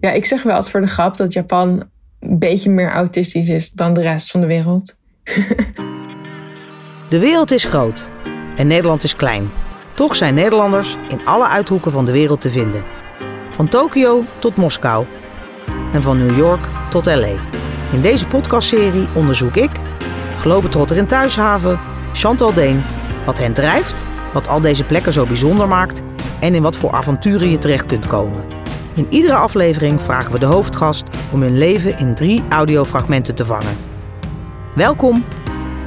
Ja, ik zeg wel als voor de grap dat Japan een beetje meer autistisch is dan de rest van de wereld. De wereld is groot en Nederland is klein. Toch zijn Nederlanders in alle uithoeken van de wereld te vinden. Van Tokio tot Moskou en van New York tot LA. In deze podcastserie onderzoek ik, globetrotter in Thuishaven, Chantal Deen, wat hen drijft, wat al deze plekken zo bijzonder maakt en in wat voor avonturen je terecht kunt komen. In iedere aflevering vragen we de hoofdgast om hun leven in drie audiofragmenten te vangen. Welkom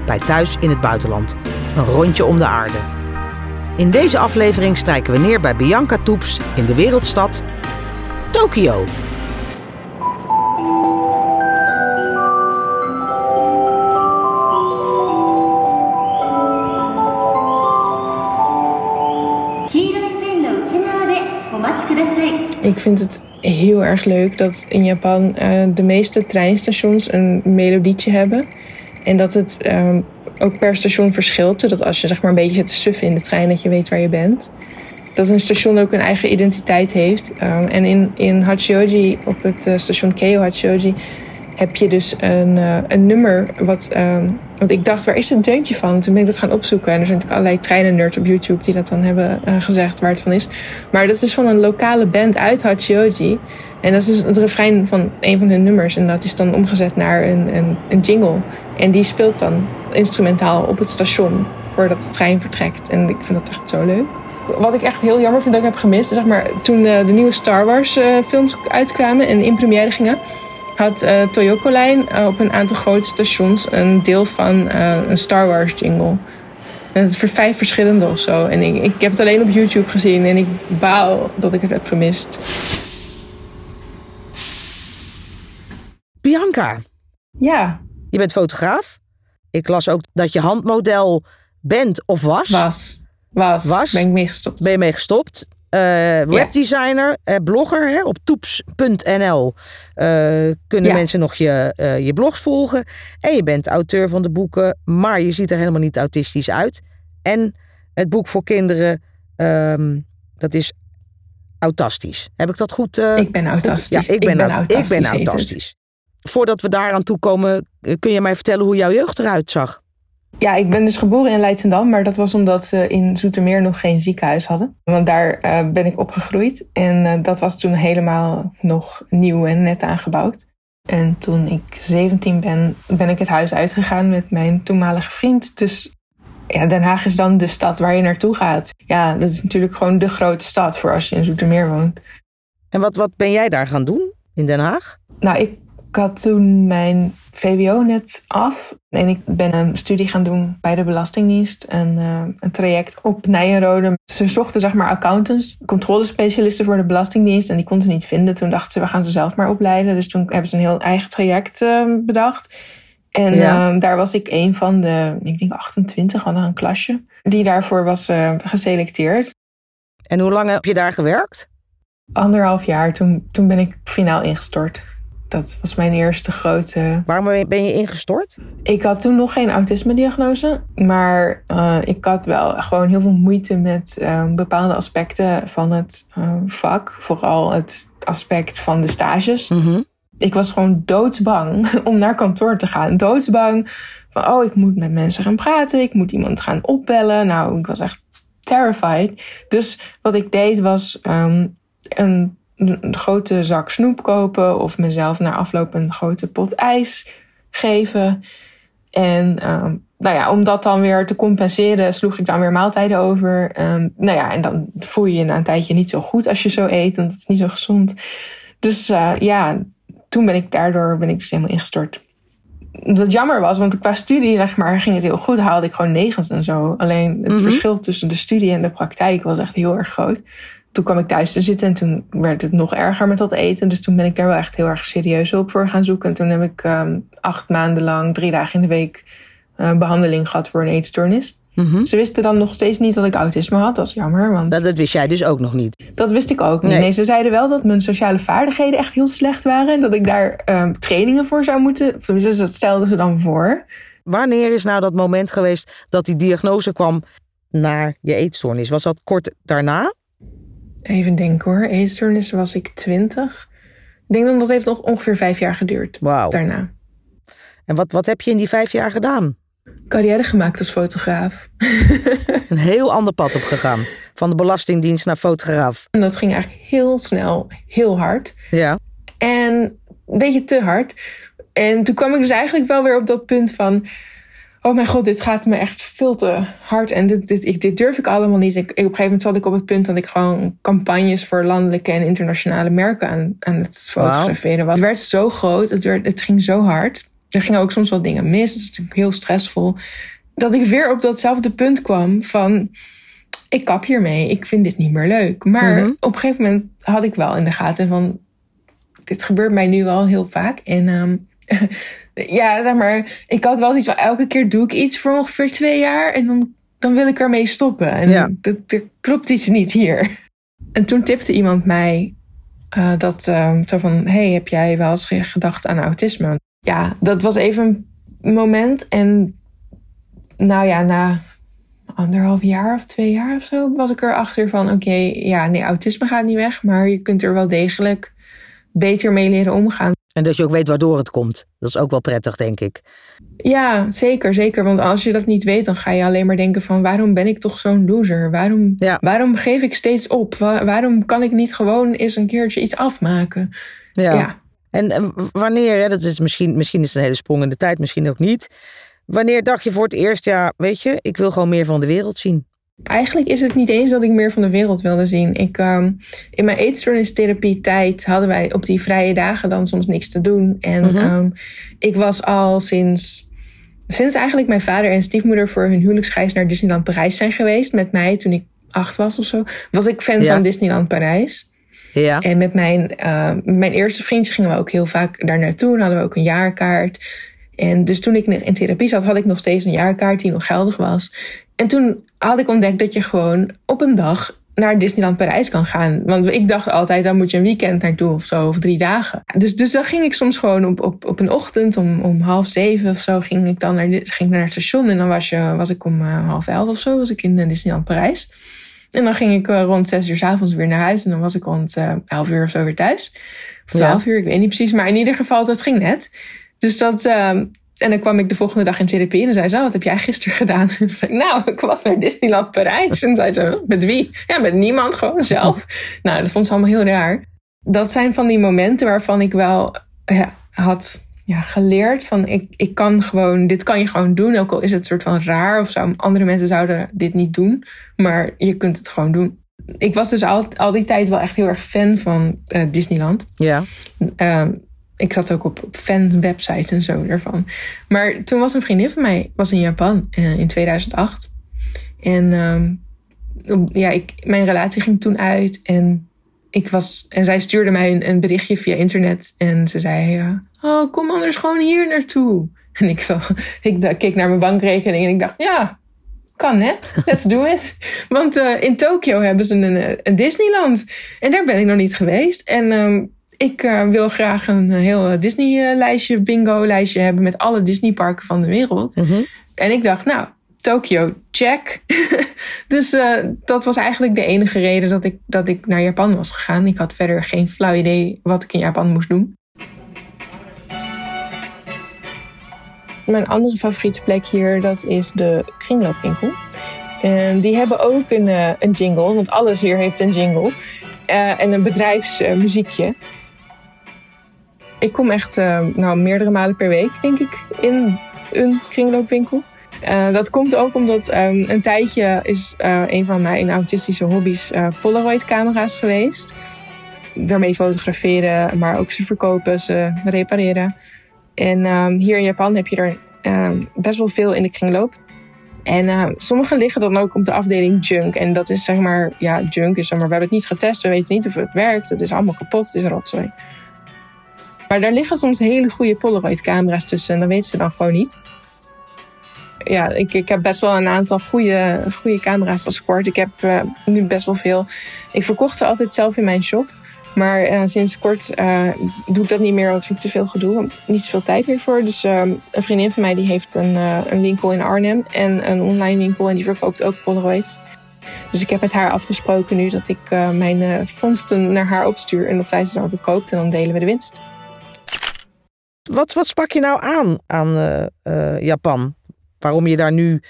bij Thuis in het Buitenland, een rondje om de aarde. In deze aflevering strijken we neer bij Bianca Toeps in de wereldstad Tokio. Vind het heel erg leuk dat in Japan uh, de meeste treinstations een melodietje hebben. En dat het um, ook per station verschilt. Zodat als je zeg maar een beetje zit te suffen in de trein, dat je weet waar je bent. Dat een station ook een eigen identiteit heeft. Um, en in, in Hachioji, op het uh, station Keio Hachioji, heb je dus een, uh, een nummer wat... Um, want ik dacht, waar is het deuntje van? Toen ben ik dat gaan opzoeken. En er zijn natuurlijk allerlei treinen-nerds op YouTube die dat dan hebben uh, gezegd waar het van is. Maar dat is dus van een lokale band uit Hachioji. En dat is dus het refrein van een van hun nummers. En dat is dan omgezet naar een, een, een jingle. En die speelt dan instrumentaal op het station voordat de trein vertrekt. En ik vind dat echt zo leuk. Wat ik echt heel jammer vind dat ik heb gemist, zeg maar, toen uh, de nieuwe Star Wars films uitkwamen en in première gingen, had uh, Toyoko-lijn uh, op een aantal grote stations een deel van uh, een Star Wars jingle. En het voor vijf verschillende of zo. En ik, ik heb het alleen op YouTube gezien en ik baal dat ik het heb gemist. Bianca. Ja. Je bent fotograaf. Ik las ook dat je handmodel bent of was. Was. Was. was. Ben ik mee gestopt. Ben je mee gestopt. Uh, webdesigner, ja. uh, blogger hè, op toeps.nl uh, kunnen ja. mensen nog je, je blogs volgen. En je bent auteur van de boeken, maar je ziet er helemaal niet autistisch uit. En het boek voor kinderen, um, dat is autistisch. Heb ik dat goed? ik ben autistisch. Ja, ik ben, ik ben. Ik ben autistisch. Voordat we daaraan toekomen, kun je mij vertellen hoe jouw jeugd eruit zag? Ja, ik ben dus geboren in Leidschendam, maar dat was omdat ze in Zoetermeer nog geen ziekenhuis hadden. Want daar uh, ben ik opgegroeid en uh, dat was toen helemaal nog nieuw en net aangebouwd. En toen ik 17 ben, ben ik het huis uitgegaan met mijn toenmalige vriend. Dus ja, Den Haag is dan de stad waar je naartoe gaat. Ja, dat is natuurlijk gewoon de grote stad voor als je in Zoetermeer woont. En wat, wat ben jij daar gaan doen in Den Haag? Nou, ik ik had toen mijn VWO net af en ik ben een studie gaan doen bij de Belastingdienst. En, uh, een traject op Nijenrode. Ze zochten zeg maar accountants, controlespecialisten voor de Belastingdienst. En die konden ze niet vinden. Toen dachten ze, we gaan ze zelf maar opleiden. Dus toen hebben ze een heel eigen traject uh, bedacht. En ja. uh, daar was ik een van de, ik denk 28, hadden een klasje. Die daarvoor was uh, geselecteerd. En hoe lang heb je daar gewerkt? Anderhalf jaar. Toen, toen ben ik finaal ingestort. Dat was mijn eerste grote. Waarom ben je ingestort? Ik had toen nog geen autisme-diagnose. Maar uh, ik had wel gewoon heel veel moeite met uh, bepaalde aspecten van het uh, vak. Vooral het aspect van de stages. Mm -hmm. Ik was gewoon doodsbang om naar kantoor te gaan. Doodsbang van, oh, ik moet met mensen gaan praten. Ik moet iemand gaan opbellen. Nou, ik was echt terrified. Dus wat ik deed was um, een een grote zak snoep kopen of mezelf na afloop een grote pot ijs geven. En um, nou ja, om dat dan weer te compenseren, sloeg ik dan weer maaltijden over. Um, nou ja, en dan voel je je na een tijdje niet zo goed als je zo eet, want het is niet zo gezond. Dus uh, ja, toen ben ik daardoor ben ik dus helemaal ingestort. Wat jammer was, want qua studie zeg maar, ging het heel goed. Haalde ik gewoon negens en zo. Alleen het mm -hmm. verschil tussen de studie en de praktijk was echt heel erg groot toen kwam ik thuis te zitten en toen werd het nog erger met dat eten. Dus toen ben ik daar wel echt heel erg serieus hulp voor gaan zoeken. En toen heb ik um, acht maanden lang, drie dagen in de week, uh, behandeling gehad voor een eetstoornis. Mm -hmm. Ze wisten dan nog steeds niet dat ik autisme had. Dat is jammer. Want dat, dat wist jij dus ook nog niet? Dat wist ik ook niet. Nee. nee. ze zeiden wel dat mijn sociale vaardigheden echt heel slecht waren. En dat ik daar um, trainingen voor zou moeten. Tenminste, dat stelden ze dan voor. Wanneer is nou dat moment geweest dat die diagnose kwam naar je eetstoornis? Was dat kort daarna? Even denken hoor. Eetstoornis was ik 20. Ik denk dat dat heeft nog ongeveer vijf jaar geduurd. Wauw. Daarna. En wat, wat heb je in die vijf jaar gedaan? Carrière gemaakt als fotograaf. Een heel ander pad opgegaan. Van de Belastingdienst naar fotograaf. En dat ging eigenlijk heel snel, heel hard. Ja. En een beetje te hard. En toen kwam ik dus eigenlijk wel weer op dat punt van oh mijn god, dit gaat me echt veel te hard. En dit, dit, dit durf ik allemaal niet. Ik, op een gegeven moment zat ik op het punt dat ik gewoon campagnes voor landelijke en internationale merken aan, aan het fotograferen was. Het werd zo groot, het, werd, het ging zo hard. Er gingen ook soms wel dingen mis. Het is natuurlijk heel stressvol. Dat ik weer op datzelfde punt kwam van ik kap hiermee. Ik vind dit niet meer leuk. Maar mhm. op een gegeven moment had ik wel in de gaten van dit gebeurt mij nu al heel vaak. En um, ja, zeg maar, ik had wel iets van elke keer doe ik iets voor ongeveer twee jaar en dan, dan wil ik ermee stoppen. En ja. dat, er klopt iets niet hier. En toen tipte iemand mij uh, dat uh, zo van, hey, heb jij wel eens gedacht aan autisme? Ja, dat was even een moment en nou ja, na anderhalf jaar of twee jaar of zo was ik erachter van, oké, ja, nee, autisme gaat niet weg, maar je kunt er wel degelijk beter mee leren omgaan. En dat je ook weet waardoor het komt. Dat is ook wel prettig, denk ik. Ja, zeker, zeker. Want als je dat niet weet, dan ga je alleen maar denken van... waarom ben ik toch zo'n loser? Waarom, waarom geef ik steeds op? waarom kan ik niet gewoon eens een keertje iets afmaken? Ja. ja. En, wanneer, hè, dat is misschien, misschien is het een hele sprong in de tijd, misschien ook niet. Wanneer dacht je voor het eerst, ja, weet je, ik wil gewoon meer van de wereld zien? Eigenlijk is het niet eens dat ik meer van de wereld wilde zien. Ik, um, in mijn eetstoornistherapie tijd hadden wij op die vrije dagen dan soms niks te doen. En mhm. um, ik was al sinds, sinds eigenlijk mijn vader en stiefmoeder voor hun huwelijksreis naar Disneyland Parijs zijn geweest met mij toen ik acht was of zo, was ik fan van Disneyland Parijs. Ja. En met mijn, uh, mijn eerste vriendje gingen we ook heel vaak daar naartoe. En hadden we ook een jaarkaart. En dus toen ik in therapie zat, had ik nog steeds een jaarkaart die nog geldig was. En toen had ik ontdekt dat je gewoon op een dag naar Disneyland Parijs kan gaan. Want ik dacht altijd, dan moet je een weekend naartoe of zo, of drie dagen. Dus, dus dan ging ik soms gewoon op, op, op een ochtend om, om half zeven of zo, ging ik dan naar, ging naar het station. En dan was, je, was ik om uh, half elf of zo, was ik in uh, Disneyland Parijs. En dan ging ik uh, rond zes uur s avonds weer naar huis. En dan was ik rond elf uur of zo weer thuis. Of twaalf uur, ik weet niet precies. Maar in ieder geval, dat ging net. Dus dat, ehm, en dan kwam ik de volgende dag in therapie en zei ze, oh, wat heb jij gisteren gedaan? En zei ik, nou, ik was naar Disneyland Parijs. En zei ze, met wie? Ja, met niemand, gewoon zelf. nou, dat vond ze allemaal heel raar. Dat zijn van die momenten waarvan ik wel ja, had ja, geleerd van, ik, ik kan gewoon, dit kan je gewoon doen. Ook al is het soort van raar of zo. Andere mensen zouden dit niet doen, maar je kunt het gewoon doen. Ik was dus al, al die tijd wel echt heel erg fan van uh, Disneyland. Ja. Um, ik zat ook op, op fan-websites en zo ervan. Maar toen was een vriendin van mij was in Japan uh, in 2008. En um, ja, ik, mijn relatie ging toen uit. En, ik was, en zij stuurde mij een, een berichtje via internet. En ze zei: uh, Oh, kom anders gewoon hier naartoe. En ik, zo, ik keek naar mijn bankrekening en ik dacht: Ja, kan net. Let's do it. Want uh, in Tokio hebben ze een, een, Disneyland. En daar ben ik nog niet geweest. En um, ik uh, wil graag een heel Disney-lijstje, bingo-lijstje hebben met alle Disney-parken van de wereld. Mm -hmm. En ik dacht, nou, Tokio, check. dus uh, dat was eigenlijk de enige reden dat ik, dat ik naar Japan was gegaan. Ik had verder geen flauw idee wat ik in Japan moest doen. Mijn andere favoriete plek hier, dat is de kringloopwinkel. En die hebben ook een, uh, een jingle, want alles hier heeft een jingle. Uh, en een bedrijfsmuziekje ik kom echt uh, nou, meerdere malen per week, denk ik, in een kringloopwinkel. Uh, dat komt ook omdat um, een tijdje is uh, een van mijn autistische hobby's Polaroid-camera's geweest. Daarmee fotograferen, maar ook ze verkopen, ze repareren. En um, hier in Japan heb je er um, best wel veel in de kringloop. En sommige liggen dan ook op de afdeling junk. En dat is zeg maar, ja, junk is zeg maar, we hebben het niet getest, we weten niet of het werkt. Het is allemaal kapot, het is rotzooi. Maar daar liggen soms hele goede Polaroid-camera's tussen en dat weten ze dan gewoon niet. Ja, ik, ik heb best wel een aantal goede, goede camera's als kort. Ik heb uh, nu best wel veel. Ik verkocht ze altijd zelf in mijn shop. Maar uh, sinds kort uh, doe ik dat niet meer, want vind ik te veel gedoe. Niet zoveel tijd meer voor. Dus een vriendin van mij die heeft een, een winkel in Arnhem en een online winkel. En die verkoopt ook Polaroids. Dus ik heb met haar afgesproken nu dat ik mijn vondsten naar haar opstuur en dat zij ze dan verkoopt en dan delen we de winst. Wat, wat sprak je nou aan aan uh, Japan? Waarom je daar nu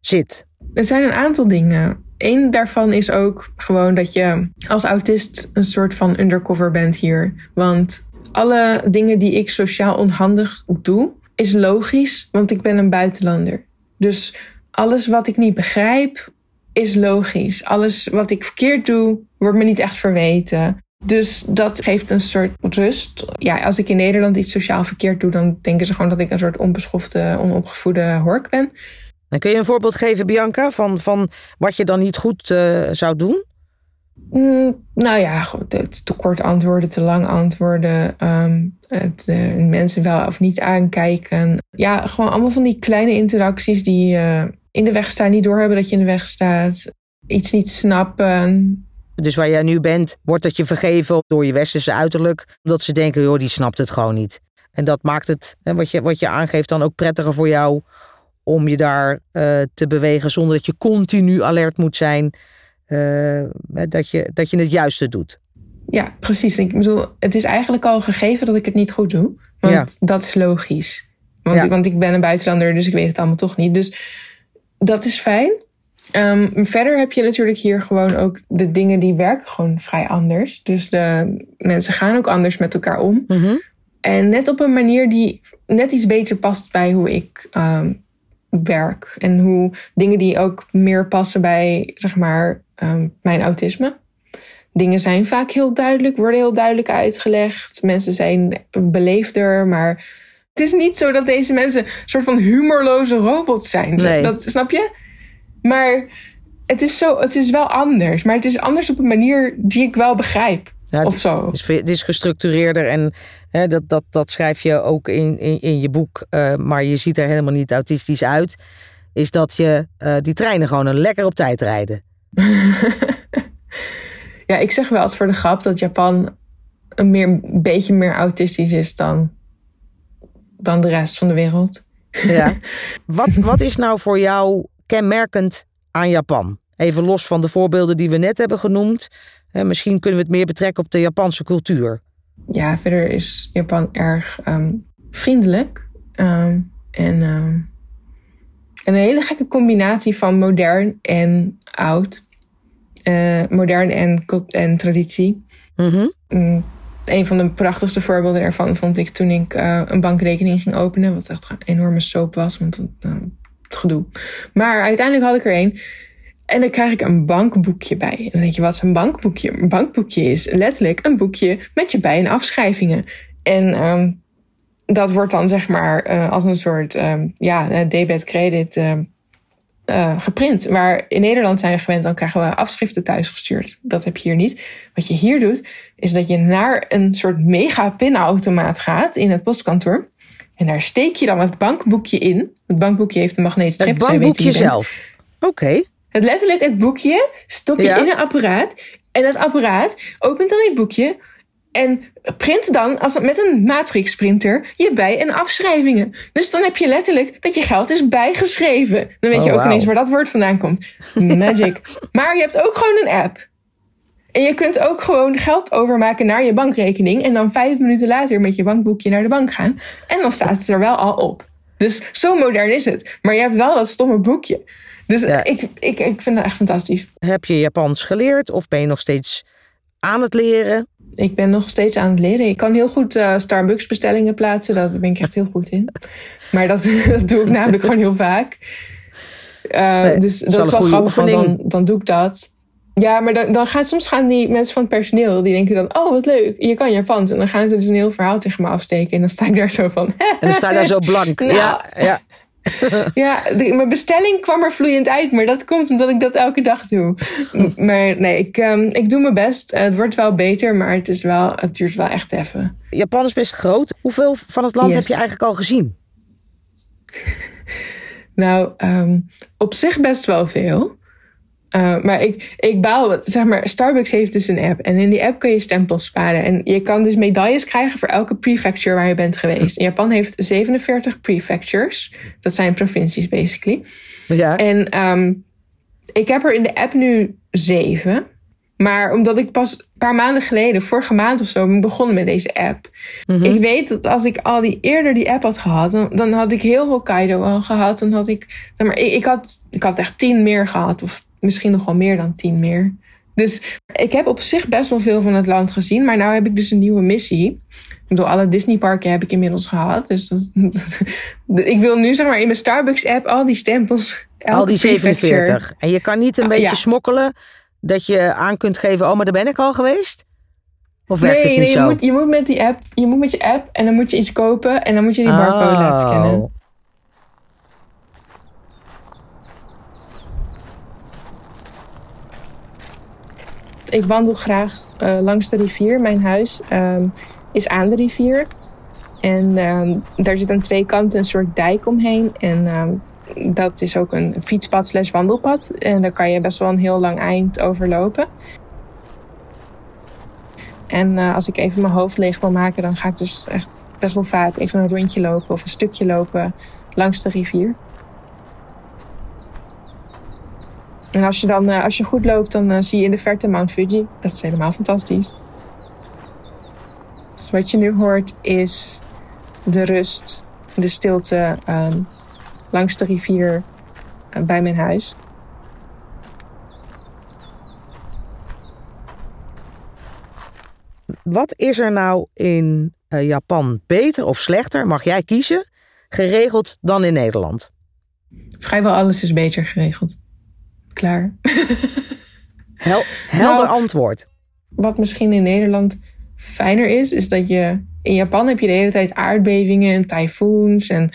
zit? Er zijn een aantal dingen. Eén daarvan is ook gewoon dat je als autist een soort van undercover bent hier. Want alle dingen die ik sociaal onhandig doe, is logisch, want ik ben een buitenlander. Dus alles wat ik niet begrijp, is logisch. Alles wat ik verkeerd doe, wordt me niet echt verweten. Dus dat geeft een soort rust. Ja, als ik in Nederland iets sociaal verkeerd doe, dan denken ze gewoon dat ik een soort onbeschofte, onopgevoede hork ben. En kun je een voorbeeld geven, Bianca, van, van wat je dan niet goed uh, zou doen? Mm, nou ja, goed, te kort antwoorden, te lang antwoorden. Um, het, uh, mensen wel of niet aankijken. Ja, gewoon allemaal van die kleine interacties die uh, in de weg staan, niet doorhebben dat je in de weg staat. Iets niet snappen. Dus waar jij nu bent, wordt dat je vergeven door je westerse uiterlijk. Omdat ze denken, joh, die snapt het gewoon niet. En dat maakt het, wat je, wat je aangeeft, dan ook prettiger voor jou om je daar uh, te bewegen zonder dat je continu alert moet zijn uh, dat, je, dat je het juiste doet. Ja, precies. Ik bedoel, het is eigenlijk al gegeven dat ik het niet goed doe. Want dat is logisch. Want, ja. want ik ben een buitenlander, dus ik weet het allemaal toch niet. Dus dat is fijn. Um, verder heb je natuurlijk hier gewoon ook de dingen die werken gewoon vrij anders. Dus de mensen gaan ook anders met elkaar om. Mm -hmm. En net op een manier die net iets beter past bij hoe ik um, werk. En hoe dingen die ook meer passen bij, zeg maar, um, mijn autisme. Dingen zijn vaak heel duidelijk, worden heel duidelijk uitgelegd. Mensen zijn beleefder, maar het is niet zo dat deze mensen een soort van humorloze robots zijn. Nee. Dat, snap je? Maar het is, zo, het is wel anders. Maar het is anders op een manier die ik wel begrijp. Ja, het, of zo. Is, het is gestructureerder en hè, dat, dat, dat schrijf je ook in, in, in je boek. Uh, maar je ziet er helemaal niet autistisch uit. Is dat je uh, die treinen gewoon een lekker op tijd rijden. ja, ik zeg wel eens voor de grap dat Japan een meer, beetje meer autistisch is dan, dan de rest van de wereld. Ja. Wat, wat is nou voor jou kenmerkend aan Japan? Even los van de voorbeelden die we net hebben genoemd. Misschien kunnen we het meer betrekken op de Japanse cultuur. Ja, verder is Japan erg um, vriendelijk. Um, en um, een hele gekke combinatie van modern en oud. Uh, modern en, en traditie. Mm -hmm. mm, een van de prachtigste voorbeelden daarvan vond ik toen ik uh, een bankrekening ging openen. Wat echt een enorme soap was, want uh, gedoe. Maar uiteindelijk had ik er één. En dan krijg ik een bankboekje bij. En dan denk je, wat is een bankboekje? Een bankboekje is letterlijk een boekje met je bij- en afschrijvingen. En um, dat wordt dan zeg maar uh, als een soort um, ja, debet, credit uh, uh, geprint. Maar in Nederland zijn we gewend, dan krijgen we afschriften thuisgestuurd. Dat heb je hier niet. Wat je hier doet, is dat je naar een soort mega pinautomaat gaat in het postkantoor. En daar steek je dan het bankboekje in. Het bankboekje heeft een magnetisch Het bankboekje zelf? Oké. Okay. Het letterlijk het boekje stop je ja. in een apparaat. En dat apparaat opent dan het boekje. En print dan als, met een matrixprinter je bij- en afschrijvingen. Dus dan heb je letterlijk dat je geld is bijgeschreven. Dan weet oh, je ook wow. ineens waar dat woord vandaan komt. Magic. maar je hebt ook gewoon een app. En je kunt ook gewoon geld overmaken naar je bankrekening. En dan vijf minuten later met je bankboekje naar de bank gaan. En dan staat het er wel al op. Dus zo modern is het. Maar je hebt wel dat stomme boekje. Dus ja. ik, ik, ik vind het echt fantastisch. Heb je Japans geleerd of ben je nog steeds aan het leren? Ik ben nog steeds aan het leren. Ik kan heel goed uh, Starbucks bestellingen plaatsen. Daar ben ik echt heel goed in. Maar dat, dat doe ik namelijk gewoon heel vaak. Uh, nee, dus dat is wel, wel grappig, dan, dan doe ik dat. Ja, maar dan, dan gaan soms gaan die mensen van het personeel, die denken dan, oh wat leuk, je kan Japans. En dan gaan ze dus een heel verhaal tegen me afsteken. En dan sta ik daar zo van. en dan sta je daar zo blank. nou, ja, ja. ja, de, mijn bestelling kwam er vloeiend uit, maar dat komt omdat ik dat elke dag doe. maar nee, ik, um, ik doe mijn best. Het wordt wel beter, maar het, is wel, het duurt wel echt even. Japan is best groot. Hoeveel van het land yes. heb je eigenlijk al gezien? nou, um, op zich best wel veel. Uh, maar ik, ik baal, zeg maar, Starbucks heeft dus een app. En in die app kun je stempels sparen. En je kan dus medailles krijgen voor elke prefecture waar je bent geweest. En Japan heeft 47 prefectures. Dat zijn provincies, basically. Ja. En um, Ik heb er in de app nu zeven. Maar omdat ik pas een paar maanden geleden, vorige maand of zo, ben begonnen met deze app. Mhm. Ik weet dat als ik al die eerder die app had gehad, dan, dan had ik heel Hokkaido al gehad. Dan had ik, maar, ik, ik, had, ik had echt tien meer gehad. Of misschien nog wel meer dan tien meer. Dus ik heb op zich best wel veel van het land gezien. Maar nu heb ik dus een nieuwe missie. Door alle Disneyparken heb ik inmiddels gehad. Dus dat, ik wil nu zeg maar in mijn Starbucks app al die stempels. Al die 47. En je kan niet een beetje smokkelen dat je aan kunt geven, oh, maar daar ben ik al geweest? Of werkt nee, het niet nee, zo? Je moet, je moet met die app, je moet met je app en dan moet je iets kopen en dan moet je die barcode oh. laten scannen. Ik wandel graag uh, langs de rivier. Mijn huis um, is aan de rivier. En um, daar zit aan twee kanten een soort dijk omheen. En um, dat is ook een fietspad slash wandelpad. En daar kan je best wel een heel lang eind overlopen. En uh, als ik even mijn hoofd leeg wil maken, dan ga ik dus echt best wel vaak even een rondje lopen of een stukje lopen langs de rivier. En als je dan uh, als je goed loopt, dan uh, zie je in de verte Mount Fuji. Dat is helemaal fantastisch. Dus wat je nu hoort is de rust, de stilte, um, langs de rivier eh, bij mijn huis. Wat is er nou in uh, Japan beter of slechter, mag jij kiezen, geregeld dan in Nederland? Vrijwel alles is beter geregeld. Klaar. Hel helder nou, antwoord. Wat misschien in Nederland fijner is, is dat je in Japan heb je de hele tijd aardbevingen en tyfoons en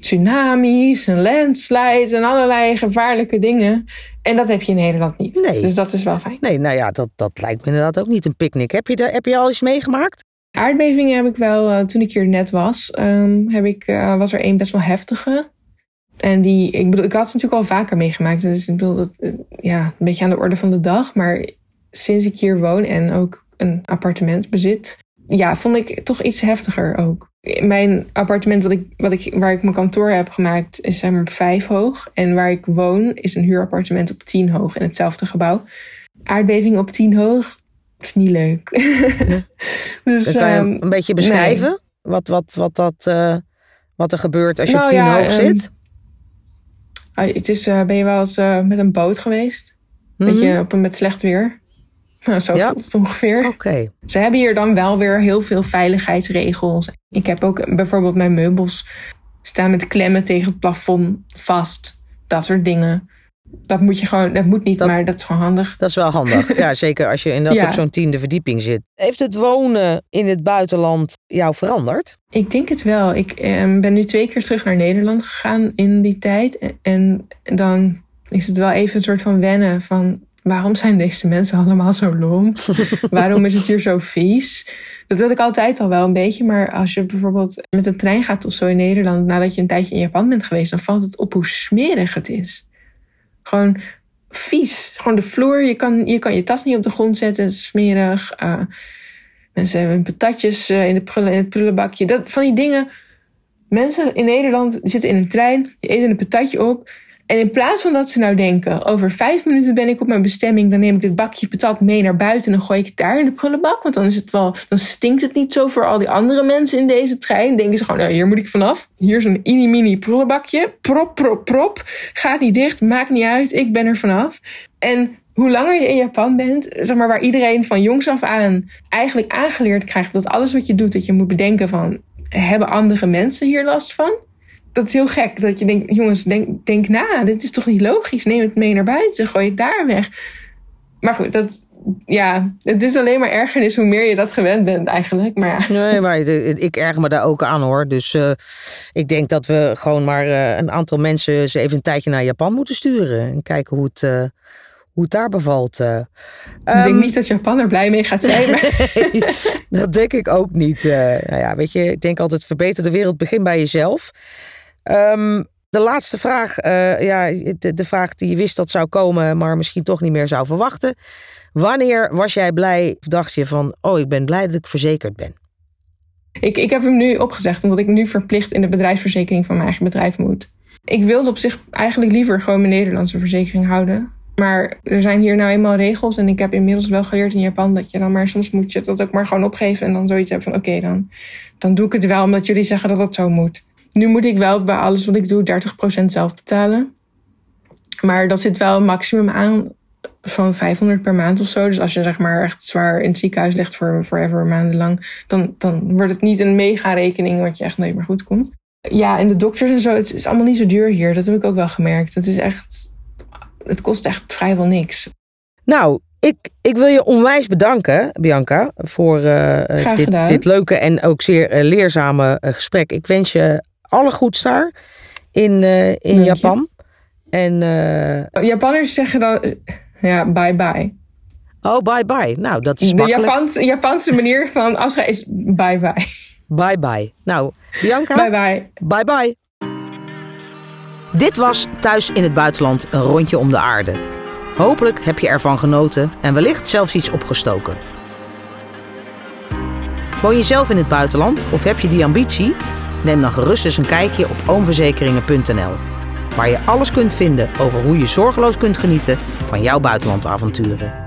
tsunamis en landslides en allerlei gevaarlijke dingen. En dat heb je in Nederland niet. Nee. Dus dat is wel fijn. Nee, nou ja, dat, dat lijkt me inderdaad ook niet een picknick. Heb je, de, heb je al eens meegemaakt? Aardbevingen heb ik wel, uh, toen ik hier net was, um, heb ik, uh, was er één best wel heftige. En die, ik bedoel, ik had ze natuurlijk al vaker meegemaakt. Dus ik bedoel, dat, uh, ja, een beetje aan de orde van de dag. Maar sinds ik hier woon en ook een appartement bezit, ja, vond ik toch iets heftiger ook mijn appartement wat ik, wat ik, waar ik mijn kantoor heb gemaakt is zeg maar vijf hoog. En waar ik woon is een huurappartement op tien hoog in hetzelfde gebouw. Aardbeving op tien hoog is niet leuk. dus, kan je um, een beetje beschrijven wat, wat, wat, dat, uh, wat er gebeurt als je nou, op tien ja, hoog um, zit? Het is, uh, ben je wel eens uh, met een boot geweest? Mm -hmm. Beetje op een, met slecht weer? Nou, zo ja. voelt het ongeveer. Okay. Ze hebben hier dan wel weer heel veel veiligheidsregels. Ik heb ook bijvoorbeeld mijn meubels staan met klemmen tegen het plafond vast. Dat soort dingen. Dat moet je gewoon, dat moet niet, dat, maar dat is gewoon handig. Dat is wel handig. ja, zeker als je inderdaad ja. op zo'n tiende verdieping zit. Heeft het wonen in het buitenland jou veranderd? Ik denk het wel. Ik eh, ben nu twee keer terug naar Nederland gegaan in die tijd. En dan is het wel even een soort van wennen van waarom zijn deze mensen allemaal zo lom? waarom is het hier zo vies? Dat had ik altijd al wel een beetje. Maar als je bijvoorbeeld met een trein gaat of zo in Nederland, nadat je een tijdje in Japan bent geweest, dan valt het op hoe smerig het is. Gewoon vies. Gewoon de vloer. Je kan je, kan je tas niet op de grond zetten. Is smerig. Uh, mensen hebben patatjes uh, in, de in het prullenbakje. Dat, van die dingen. Mensen in Nederland zitten in een trein, die eten een patatje op. En in plaats van dat ze nou denken, over vijf minuten ben ik op mijn bestemming, dan neem ik dit bakje patat mee naar buiten en dan gooi ik het daar in de prullenbak. Want dan is het wel, dan stinkt het niet zo voor al die andere mensen in deze trein. Denken ze gewoon, nou, hier moet ik vanaf. Hier is een mini mini prullenbakje. Prop, prop, prop. Gaat niet dicht, maakt niet uit, ik ben er vanaf. En hoe langer je in Japan bent, zeg maar waar iedereen van jongs af aan eigenlijk aangeleerd krijgt dat alles wat je doet, dat je moet bedenken van, hebben andere mensen hier last van? Dat is heel gek. Dat je denkt, jongens, denk, denk na. Dit is toch niet logisch? Neem het mee naar buiten. Gooi het daar weg. Maar goed, dat, ja, het is alleen maar ergernis hoe meer je dat gewend bent eigenlijk. Maar ja. Nee, maar ik erger me daar ook aan hoor. Dus uh, ik denk dat we gewoon maar uh, een aantal mensen ze even een tijdje naar Japan moeten sturen. En kijken hoe het, uh, hoe het daar bevalt. ik um, denk niet dat Japan er blij mee gaat zijn. nee, dat denk ik ook niet. nou ja, weet je, ik denk altijd verbeter de wereld begin bij jezelf. Um, de laatste vraag, uh, ja, de, vraag die je wist dat zou komen, maar misschien toch niet meer zou verwachten. Wanneer was jij blij of dacht je van, oh, ik ben blij dat ik verzekerd ben? Ik, ik heb hem nu opgezegd, omdat ik nu verplicht in de bedrijfsverzekering van mijn eigen bedrijf moet. Ik wilde op zich eigenlijk liever gewoon mijn Nederlandse verzekering houden. Maar er zijn hier nou eenmaal regels. En ik heb inmiddels wel geleerd in Japan dat je dan maar soms moet je dat ook maar gewoon opgeven. En dan zoiets hebben van oké, dan, dan doe ik het wel omdat jullie zeggen dat het zo moet. Nu moet ik wel bij alles wat ik doe 30% zelf betalen. Maar dat zit wel een maximum aan van 500 per maand of zo. Dus als je zeg maar echt zwaar in het ziekenhuis ligt voor forever maandenlang, dan, dan wordt het niet een mega rekening wat je echt nooit meer goed komt. Ja, en de dokters en zo, het is allemaal niet zo duur hier. Dat heb ik ook wel gemerkt. Het is echt, het kost echt vrijwel niks. Nou, ik, ik wil je onwijs bedanken, Bianca, voor uh, dit, dit, leuke en ook zeer uh, leerzame uh, gesprek. Ik wens je alle daar in, in Japan. En, Japanners zeggen dan ja, bye bye. Oh, bye bye. Nou, dat is De Japanse, Japanse manier van afscheid is bye bye. Bye bye. Nou, Bianca. Bye bye. Bye bye. Dit was Thuis in het Buitenland een rondje om de aarde. Hopelijk heb je ervan genoten en wellicht zelfs iets opgestoken. Woon je zelf in het buitenland of heb je die ambitie? Neem dan gerust eens een kijkje op oomverzekeringen.nl waar je alles kunt vinden over hoe je zorgeloos kunt genieten van jouw buitenlandavonturen.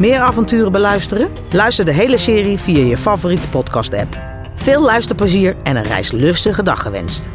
Meer avonturen beluisteren? Luister de hele serie via je favoriete podcast-app. Veel luisterplezier en een reislustige dag gewenst.